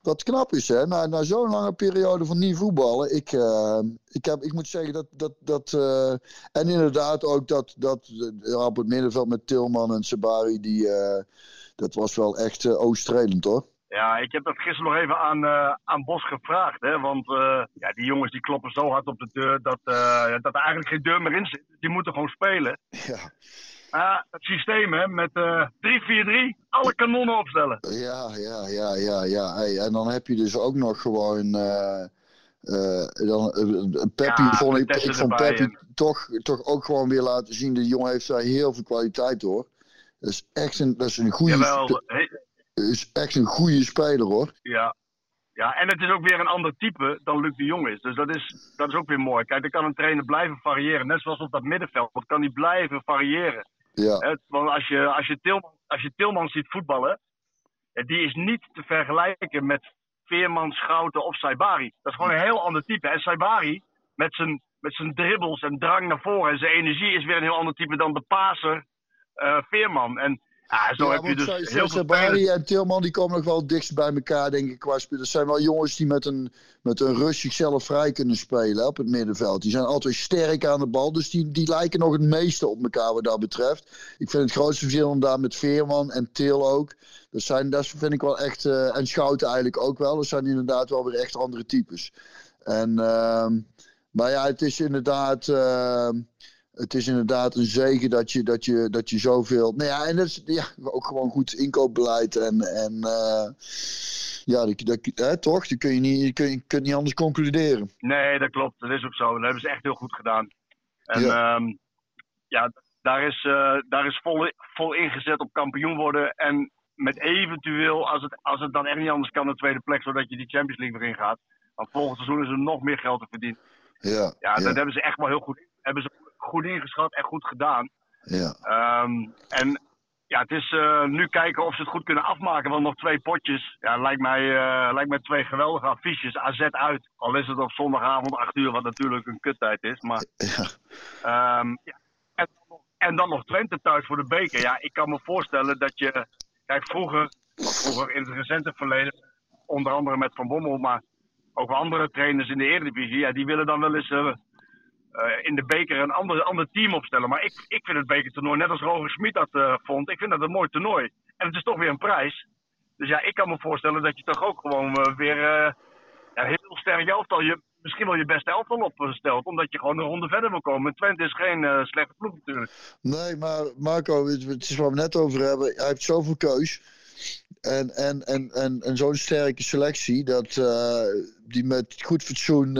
wat knap is, hè, na, na zo'n lange periode van niet voetballen. Ik, eh, ik, heb, ik moet zeggen dat. dat, dat eh, en inderdaad ook dat, dat ja, op het middenveld met Tilman en Sabari, die, eh, dat was wel echt uh, hoor. Ja, ik heb dat gisteren nog even aan, aan Bos gevraagd. Hè? Want ja, die jongens die kloppen zo hard op de deur dat, dat er eigenlijk geen deur meer in zit. Die moeten gewoon spelen. Ja. Het systeem hè, met 3-4-3, alle kanonnen opstellen. Ja, ja, ja, ja. ja. Hey, en dan heb je dus ook nog gewoon. dan, Peppi ja, vond ik, ik vond Peppi en... toch, toch ook gewoon weer laten zien. De jongen heeft daar heel veel kwaliteit hoor. Dat is echt een, dat is een goede. Jawel, hey. is echt een goede speler hoor. Ja. Ja, en het is ook weer een ander type dan Luc de Jong is. Dus dat is, dat is ook weer mooi. Kijk, dan kan een trainer blijven variëren. Net zoals op dat middenveld. Dan kan hij blijven variëren. Ja. Want als je, als, je Tilman, als je Tilman ziet voetballen, die is niet te vergelijken met Veerman, Schouten of Saibari. Dat is gewoon een heel ander type. En Saibari, met zijn, met zijn dribbles en drang naar voren en zijn energie, is weer een heel ander type dan de paser uh, Veerman. En ja, zo ja, heb je dus heel veel Barry en Tilman die komen nog wel dichtst bij elkaar, denk ik, qua spelen. Dat zijn wel jongens die met een, met een rust zichzelf vrij kunnen spelen op het middenveld. Die zijn altijd sterk aan de bal, dus die, die lijken nog het meeste op elkaar wat dat betreft. Ik vind het grootste verschil inderdaad met Veerman en Til ook. Dat, zijn, dat vind ik wel echt, uh, en Schouten eigenlijk ook wel. Dat zijn inderdaad wel weer echt andere types. En, uh, maar ja, het is inderdaad... Uh, het is inderdaad een zegen dat je, dat je, dat je zoveel. Nou ja, en dat is ja, ook gewoon goed inkoopbeleid. En, en uh, ja, dat, dat, hè, toch? Die kun je, niet, kun, je kunt niet anders concluderen. Nee, dat klopt. Dat is ook zo. Dat hebben ze echt heel goed gedaan. En ja, um, ja daar is, uh, daar is vol, vol ingezet op kampioen worden. En met eventueel, als het, als het dan echt niet anders kan, een tweede plek, zodat je die Champions League erin gaat. Want volgend seizoen is er nog meer geld te verdienen. Ja, ja, ja. dat hebben ze echt wel heel goed. Hebben ze goed ingeschat en goed gedaan. Ja. Um, en ja, het is uh, nu kijken of ze het goed kunnen afmaken. Want nog twee potjes. Ja, lijkt mij, uh, lijkt mij twee geweldige affiches. AZ uit. Al is het op zondagavond 8 uur, wat natuurlijk een kuttijd is. Maar, ja. Um, ja. En, en, dan nog Twente thuis voor de beker. Ja, ik kan me voorstellen dat je. Kijk, vroeger, vroeger in het recente verleden. Onder andere met Van Bommel, maar ook andere trainers in de Eredivisie. Ja, die willen dan wel eens. Uh, uh, in de beker een ander, ander team opstellen. Maar ik, ik vind het bekertoernooi, net als Roger Smit dat uh, vond, ik vind dat een mooi toernooi. En het is toch weer een prijs. Dus ja, ik kan me voorstellen dat je toch ook gewoon uh, weer ja, heel sterk elftal. Je, misschien wel je beste elftal opstelt. Omdat je gewoon een ronde verder wil komen. Twente is geen slechte ploeg natuurlijk. Nee, maar Marco, het, is waar we net over hebben. Hij heeft zoveel keus. En, en, en, en, en zo'n sterke selectie. Dat die met goed fatsoen.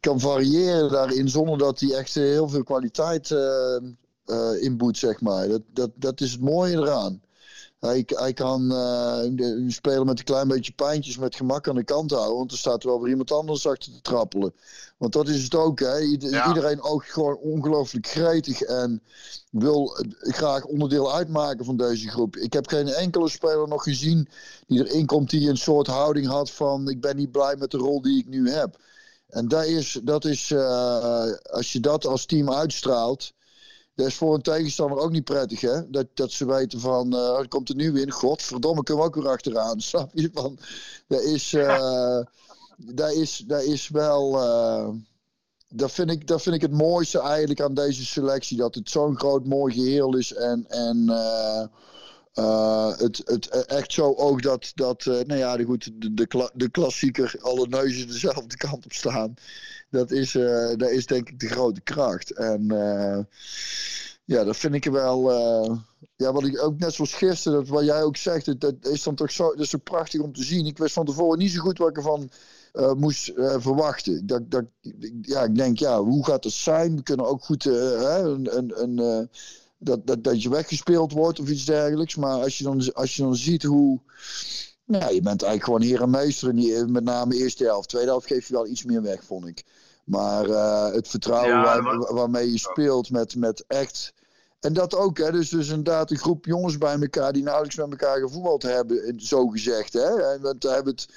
Kan variëren daarin zonder dat hij echt heel veel kwaliteit inboet, zeg maar. Dat, dat, dat is het mooie eraan. Hij, hij kan uh, spelen met een klein beetje pijntjes met gemak aan de kant houden. Want er staat wel weer iemand anders achter te trappelen. Want dat is het ook. Hè? Iedereen ook gewoon ongelooflijk gretig. En wil graag onderdeel uitmaken van deze groep. Ik heb geen enkele speler nog gezien die erin komt die een soort houding had van... ik ben niet blij met de rol die ik nu heb. En dat is, dat is uh, als je dat als team uitstraalt dat is voor een tegenstander ook niet prettig, hè? Dat, dat ze weten van, uh, er komt er nu in. Godverdomme, kunnen we ook weer achteraan. Snap je? Van, dat is, uh, dat is, dat is wel... Uh, dat vind, ik, dat vind ik het mooiste eigenlijk aan deze selectie. Dat het zo'n groot mooi geheel is. En, en uh, het, het echt zo ook dat, dat nou ja, goed, de, de, de klassieker, alle neuzen dezelfde kant op staan. Dat is, uh, dat is denk ik de grote kracht. En uh, ja, dat vind ik wel. Uh, ja, wat ik ook net zoals gisteren, dat wat jij ook zegt, dat, is dan toch zo, dat is zo prachtig om te zien. Ik wist van tevoren niet zo goed wat ik ervan moest verwachten. Dat, dat, ja, ik denk, ja, hoe gaat het zijn? We kunnen ook goed een, een, een dat, dat, dat je weggespeeld wordt of iets dergelijks. Maar als je dan, als je dan ziet hoe ja, je bent eigenlijk gewoon hier een meester. En met name eerste helft. Tweede helft geef je wel iets meer weg, vond ik. Maar uh, het vertrouwen waar, waarmee je speelt met, met echt... En dat ook, hè. Dus, dus inderdaad een groep jongens bij elkaar... die nauwelijks met elkaar gevoetbald hebben, zo gezegd, hè. En we hebben het...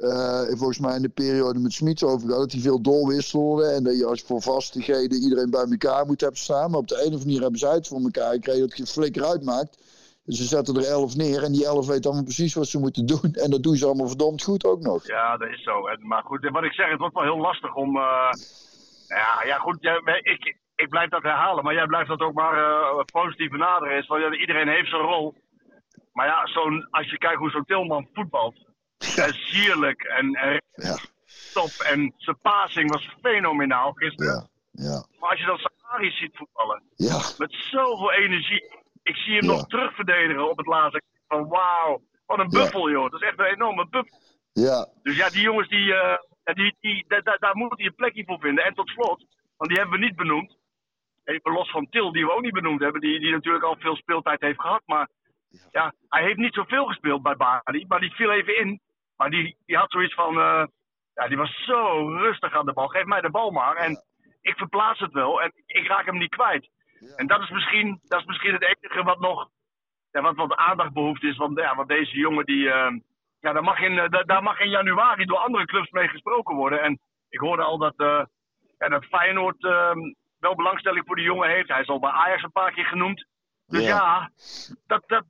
Uh, volgens mij in de periode met Smit over gehad, dat hij veel doorwisselde. En dat je als voor vastigheden iedereen bij elkaar moet hebben staan. Maar op de een of andere manier hebben zij het voor elkaar gekregen dat je flikker uitmaakt. Ze zetten er elf neer en die elf weet allemaal precies wat ze moeten doen. En dat doen ze allemaal verdomd goed ook nog. Ja, dat is zo. Maar goed, wat ik zeg, het wordt wel heel lastig om... Uh, ja, ja, goed, jij, ik, ik blijf dat herhalen, maar jij blijft dat ook maar uh, positief benaderen. Is, want iedereen heeft zijn rol. Maar ja, als je kijkt hoe zo'n Tilman voetbalt, ja. sierlijk en, en ja. top. En zijn passing was fenomenaal gisteren. Ja. Ja. Maar als je dan Sahari ziet voetballen, ja. met zoveel energie, ik zie hem nog terugverdedigen op het laatste. Van wauw, wat een buffel joh. Dat is echt een enorme buffel. Ja. Dus ja, die jongens die, uh, die, die, daar, daar moet hij een plekje voor vinden. En tot slot, want die hebben we niet benoemd. Even los van Til, die we ook niet benoemd hebben. Die, die natuurlijk al veel speeltijd heeft gehad. Maar ja, hij heeft niet zoveel gespeeld bij Bari. Maar die viel even in. Maar die, die had zoiets van... Uh, ja, die was zo rustig aan de bal. Geef mij de bal maar. En ik verplaats het wel. En ik raak hem niet kwijt. En dat is misschien, dat is misschien het enige wat nog ja, wat, wat aandacht behoeft is. Want, ja, want deze jongen, die, uh, ja, daar, mag in, uh, daar mag in januari door andere clubs mee gesproken worden. En ik hoorde al dat, ja, dat Feyenoord wel belangstelling voor die jongen heeft. Hij is al bij Ajax een paar keer genoemd. Dus ja, ja dat, dat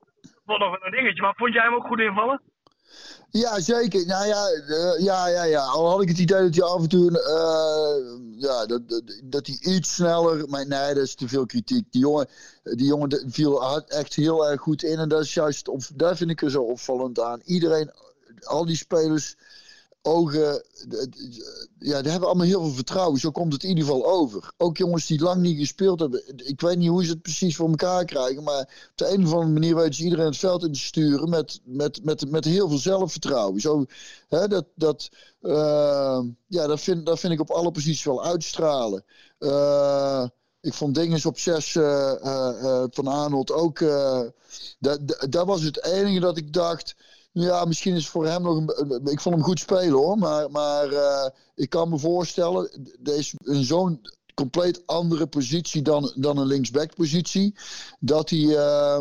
wordt nog een dingetje. Maar vond jij hem ook goed invallen? Ja, zeker. Nou ja, uh, ja, ja, ja. Al had ik het idee dat hij af en toe, uh, ja, dat, dat, dat hij iets sneller, maar nee, dat is te veel kritiek. Die jongen, die jongen viel echt heel erg goed in en dat is juist, daar vind ik er zo opvallend aan. Iedereen, al die spelers ogen, ja, die hebben allemaal heel veel vertrouwen. Zo komt het in ieder geval over. Ook jongens die lang niet gespeeld hebben. Ik weet niet hoe ze het precies voor elkaar krijgen. Maar op de een of andere manier weten ze iedereen het veld in te sturen. Met, met, met, met heel veel zelfvertrouwen. Zo, hè, dat, dat, uh, ja, dat, vind, dat vind ik op alle posities wel uitstralen. Uh, ik vond dingen op 6 uh, uh, van Arnold ook. dat, dat was het enige dat ik dacht. Ja, misschien is voor hem nog een. Ik vond hem goed spelen hoor. Maar, maar uh, ik kan me voorstellen. Deze in zo'n compleet andere positie dan, dan een linksback-positie. Dat hij. Uh,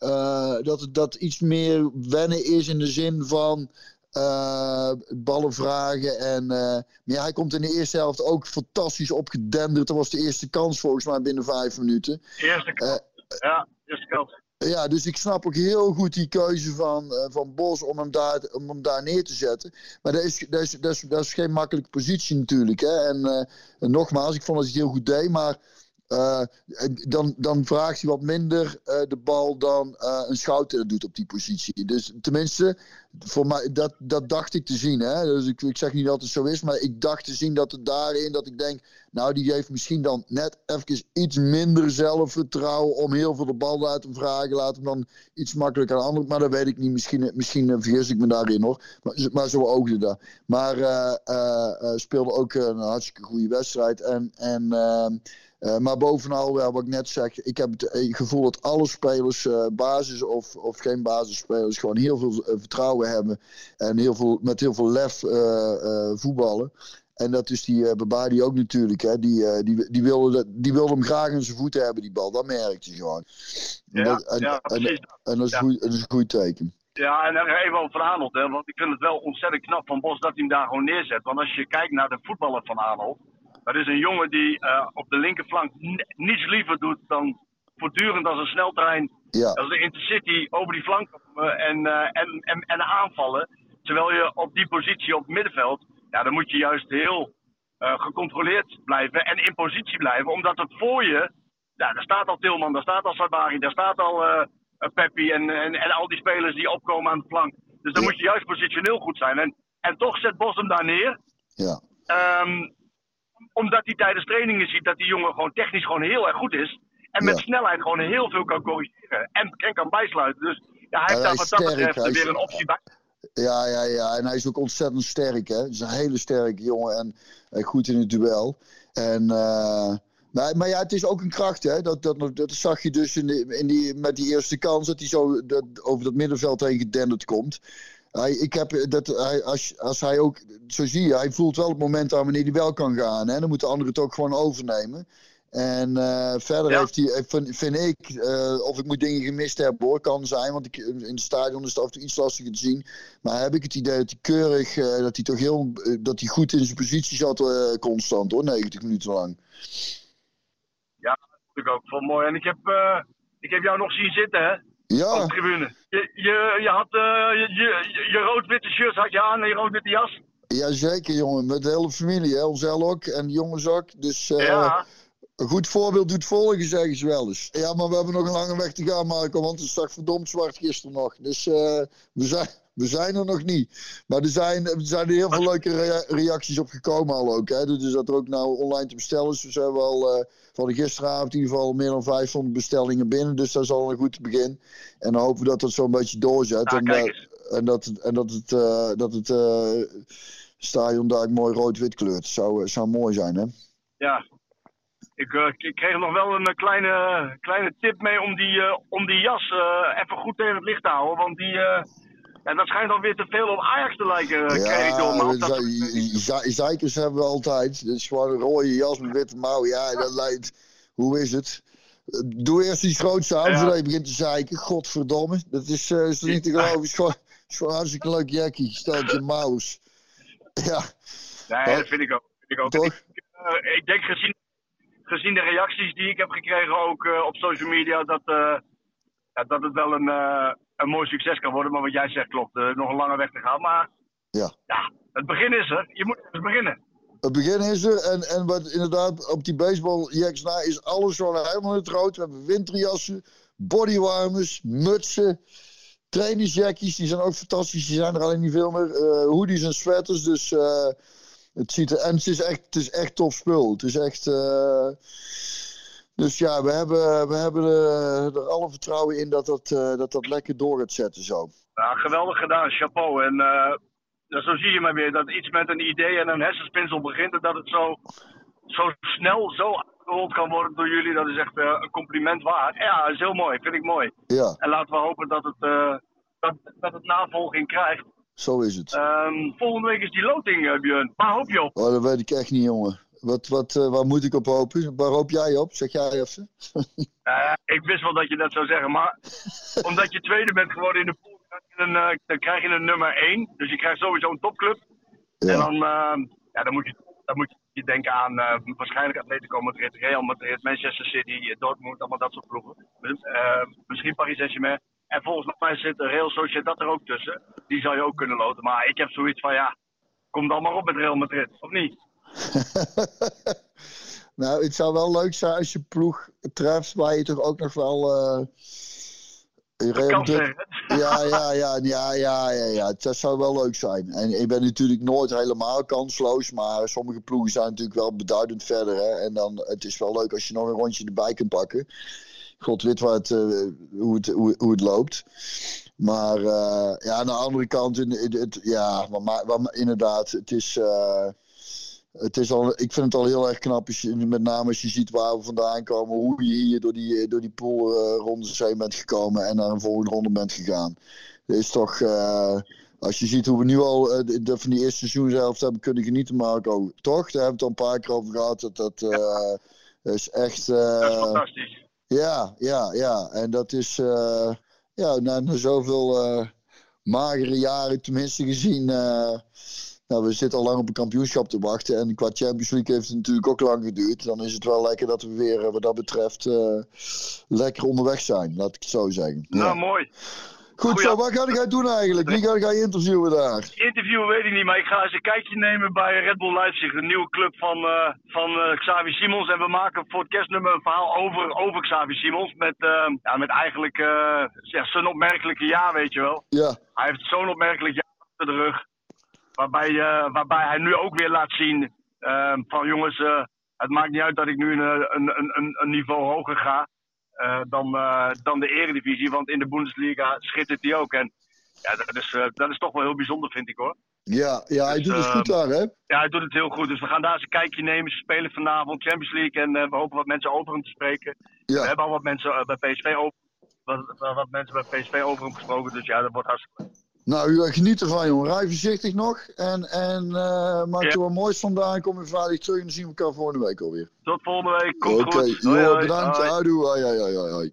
uh, dat het dat iets meer wennen is in de zin van. Uh, ballen vragen. En uh, ja, hij komt in de eerste helft ook fantastisch opgedenderd. Dat was de eerste kans volgens mij binnen vijf minuten. Eerste kans. ja, eerste kans. Ja, dus ik snap ook heel goed die keuze van, uh, van Bos om hem, daar, om hem daar neer te zetten. Maar dat is, dat is, dat is, geen makkelijke positie natuurlijk. Hè? En, en nogmaals, ik vond dat hij heel goed deed. Maar uh, dan, dan vraagt hij wat minder de bal dan een Schouten dat doet op die positie. Dus tenminste, voor mij, dat, dat dacht ik te zien. Hè? Dus ik, ik zeg niet dat het zo is, maar ik dacht te zien dat het daarin, dat ik denk, nou, die heeft misschien dan net even iets minder zelfvertrouwen om heel veel de bal uit te vragen. Laat hem dan iets makkelijker aan anderen. Maar dat weet ik niet. Misschien, misschien vergis ik me daarin nog. Maar, maar zo oogde dat. Maar uh, uh, speelde ook een hartstikke goede wedstrijd. En. en ehm, uh, maar bovenal, ja, wat ik net zeg, ik heb het eh, gevoel dat alle spelers, uh, basis of, of geen basisspelers, gewoon heel veel vertrouwen hebben. En heel veel, met heel veel lef voetballen. En dat is die uh, die ook natuurlijk. Hè, die, die, die, wilde, die wilde hem graag in zijn voeten hebben, die bal. Dat merkte je gewoon. Ja, en, dat, en, ja, en, en, dat, is goed, dat is een goed teken. Ja, en even over Arnold. Hè, want ik vind het wel ontzettend knap van Bos dat hij hem daar gewoon neerzet. Want als je kijkt naar de voetballer van Arnold dat is een jongen die uh, op de linkerflank niets liever doet dan voortdurend als een sneltrein, ja. als de intercity over die flank komen en, uh, en, en, en aanvallen. Terwijl je op die positie op het middenveld, ja, dan moet je juist heel gecontroleerd blijven en in positie blijven. Omdat het voor je, ja, daar staat al Tilman, daar staat al Sabari, daar staat al Peppi en, en, en al die spelers die opkomen aan de flank. Dus dan moet je juist positioneel goed zijn. En, en toch zet Bos hem daar neer. Ja. Um, omdat hij tijdens trainingen ziet dat die jongen gewoon technisch gewoon heel erg goed is. En met snelheid gewoon heel veel kan corrigeren. En, en kan bijsluiten. Dus ja, hij heeft daar wat dat betreft weer een optie bij. Ja, ja, ja. En hij is ook ontzettend sterk. Hè? Hij is een hele sterke jongen en uh, goed in het duel. En, uh, maar, maar ja, het is ook een kracht. Hè? Dat, dat, dat zag je dus in, in die, met die eerste kans. Dat hij zo dat, over dat middenveld heen gedenderd komt. Hij, ik heb dat, hij, als, als hij ook, zo zie je, hij voelt wel het moment aan wanneer hij wel kan gaan. Hè? Dan moeten anderen het ook gewoon overnemen. En uh, verder heeft hij, vind, vind ik, uh, of ik moet dingen gemist hebben hoor, kan zijn. Want ik, in het stadion is het af en toe iets lastiger te zien. Maar heb ik het idee dat hij keurig, uh, dat hij toch heel, dat hij goed in zijn positie zat constant hoor, 90 minuten lang. Ja, dat ik ook. Vond mooi. En ik heb, ik heb jou nog zien zitten hè. Ja. Op de tribune. Je, je, je had uh, je, je, rood-witte shirt had je aan en je rood-witte jas. Jazeker, jongen. Met de hele familie. Hè? Ons ook en de jongens ook. Dus uh, ja. een goed voorbeeld doet volgen, zeggen ze wel eens. Ja, maar we hebben nog een lange weg te gaan, Marco. Want het is verdomd zwart gisteren nog. Dus uh, we zijn... We zijn er nog niet. Maar er zijn, er zijn er heel veel leuke reacties op gekomen al ook. Hè. Dus dat er ook nou online te bestellen is. Dus we al uh, van gisteravond in ieder geval meer dan 500 bestellingen binnen. Dus dat is al een goed begin. En dan hopen we dat dat zo'n beetje doorzet. Ja, en, uh, en, dat, en dat het, uh, dat het stadion daar mooi rood-wit kleurt. Zou, zou mooi zijn, hè? Ja, ik, ik, kreeg nog wel een kleine, kleine tip mee om die, om die jas even goed tegen het licht te houden. Want die, en dat schijnt dan weer te veel op Ajax te lijken, ja, kreeg ik door. Zeikers hebben we altijd. Dat is gewoon een rode jas met witte mouw. Ja, dat lijkt... Hoe is het? Doe eerst iets groots aan ja. voordat je begint te zeiken. Godverdomme. Dat is, uh, is niet te geloven. Het is gewoon, is gewoon hartstikke leuk jackie. Stelt je mouws. Ja. Nee, dat vind ik ook. Vind ik, ook. Toch? Ik, uh, ik, denk gezien, gezien de reacties die ik heb gekregen ook uh, op social media... dat, ja, dat het wel een een mooi succes kan worden. Maar wat jij zegt klopt. Uh, nog een lange weg te gaan. Maar ja. ja, het begin is er. Je moet eens beginnen. Het begin is er. En, en wat inderdaad op die baseballjacks na is alles gewoon helemaal in het rood. We hebben winterjassen, bodywarmers, mutsen. Trainingsjackies, die zijn ook fantastisch. Die zijn er alleen niet veel meer. Uh, hoodies en sweaters. Dus uh, het ziet er. En het is echt, het is echt tof spul. Het is echt. Uh, dus ja, we hebben, we hebben er, er alle vertrouwen in dat dat, uh, dat dat lekker door gaat zetten zo. Ja, geweldig gedaan, chapeau. En uh, zo zie je maar weer dat iets met een idee en een hersenspinsel begint. En dat het zo, zo snel, zo uitgerold kan worden door jullie. Dat is echt uh, een compliment waard. Ja, dat is heel mooi. Vind ik mooi. Ja. En laten we hopen dat het, dat, dat het navolging krijgt. Zo is het. Um, volgende week is die loting, Björn. Waar hoop je op? Oh, dat weet ik echt niet, jongen. Wat, wat, uh, waar moet ik op hopen? Waar hoop jij op? Zeg jij even. uh, ik wist wel dat je dat zou zeggen, maar omdat je tweede bent geworden in de pool, een, uh, dan krijg je een nummer 1. Dus je krijgt sowieso een topclub. Ja. En dan, ja, dan, moet je, dan moet je denken aan waarschijnlijk Atletico Madrid, Real Madrid, Manchester City, Dortmund, allemaal dat soort ploegen. misschien Paris Saint-Germain. En volgens mij zit Real Sociedad er ook tussen. Die zou je ook kunnen loten. Maar ik heb zoiets van, ja, kom dan maar op met Real Madrid, of niet? nou, het zou wel leuk zijn als je ploeg treft waar je toch ook nog wel. Uh. Ja, ja, ja, ja, ja, ja, ja. Dat zou wel leuk zijn. En ik ben natuurlijk nooit helemaal kansloos. Maar sommige ploegen zijn natuurlijk wel beduidend verder. Hè? En dan, het is wel leuk als je nog een rondje erbij kunt pakken. God weet wat, uh, hoe, het, hoe, hoe het loopt. Maar uh, ja, aan de andere kant, in, in, het, ja, maar, maar, inderdaad, het is. Uh, het is al, ik vind het al heel erg knap, als je, met name als je ziet waar we vandaan komen, hoe je hier door die, door die poolrondes heen bent gekomen en naar een volgende ronde bent gegaan. Het is toch, uh, als je ziet hoe we nu al uh, de, van die eerste seizoenshelft hebben kunnen genieten, Marco, toch? Daar hebben we het al een paar keer over gehad. Dat, dat uh, is echt. dat is fantastisch. Ja, ja, ja. En dat is, ja, na, na zoveel magere jaren, tenminste gezien nou, we zitten al lang op een kampioenschap te wachten. En qua Champions League heeft het natuurlijk ook lang geduurd. Dan is het wel lekker dat we weer, wat dat betreft, uh, lekker onderweg zijn. Laat ik het zo zeggen. Nou, ja. mooi. Goed zo, wat ga jij doen eigenlijk? Wie ga jij interviewen daar? Interviewen weet ik niet, maar ik ga eens een kijkje nemen bij Red Bull Leipzig, de nieuwe club van, uh, van uh, Xavi Simons. En we maken voor het kerstnummer een verhaal over, over Xavi Simons. Met, uh, ja, met eigenlijk ja, zijn opmerkelijke jaar, weet je wel. Ja. Hij heeft zo'n opmerkelijk jaar achter de rug. Waarbij, uh, waarbij hij nu ook weer laat zien uh, van jongens, uh, het maakt niet uit dat ik nu een, een, een, een niveau hoger ga dan, dan de eredivisie. Want in de Bundesliga schittert hij ook. En ja, dat is, dat is toch wel heel bijzonder vind ik hoor. Ja, ja hij dus, doet het goed daar hè? Ja, hij doet het heel goed. Dus we gaan daar eens een kijkje nemen. Ze spelen vanavond Champions League en we hopen wat mensen over hem te spreken. Ja. We hebben al wat mensen bij PSV over, wat, wat mensen bij PSV over hem gesproken. Dus ja, dat wordt hartstikke nou, u geniet ervan, jongen. Rij voorzichtig nog. En, en uh, maak er wat moois vandaan. Kom je vrijdag terug en dan zien we elkaar volgende week alweer. Tot volgende week. Komt Oké, goed. okay. bedankt. Hoi. Hoi, hoi, hoi, hoi.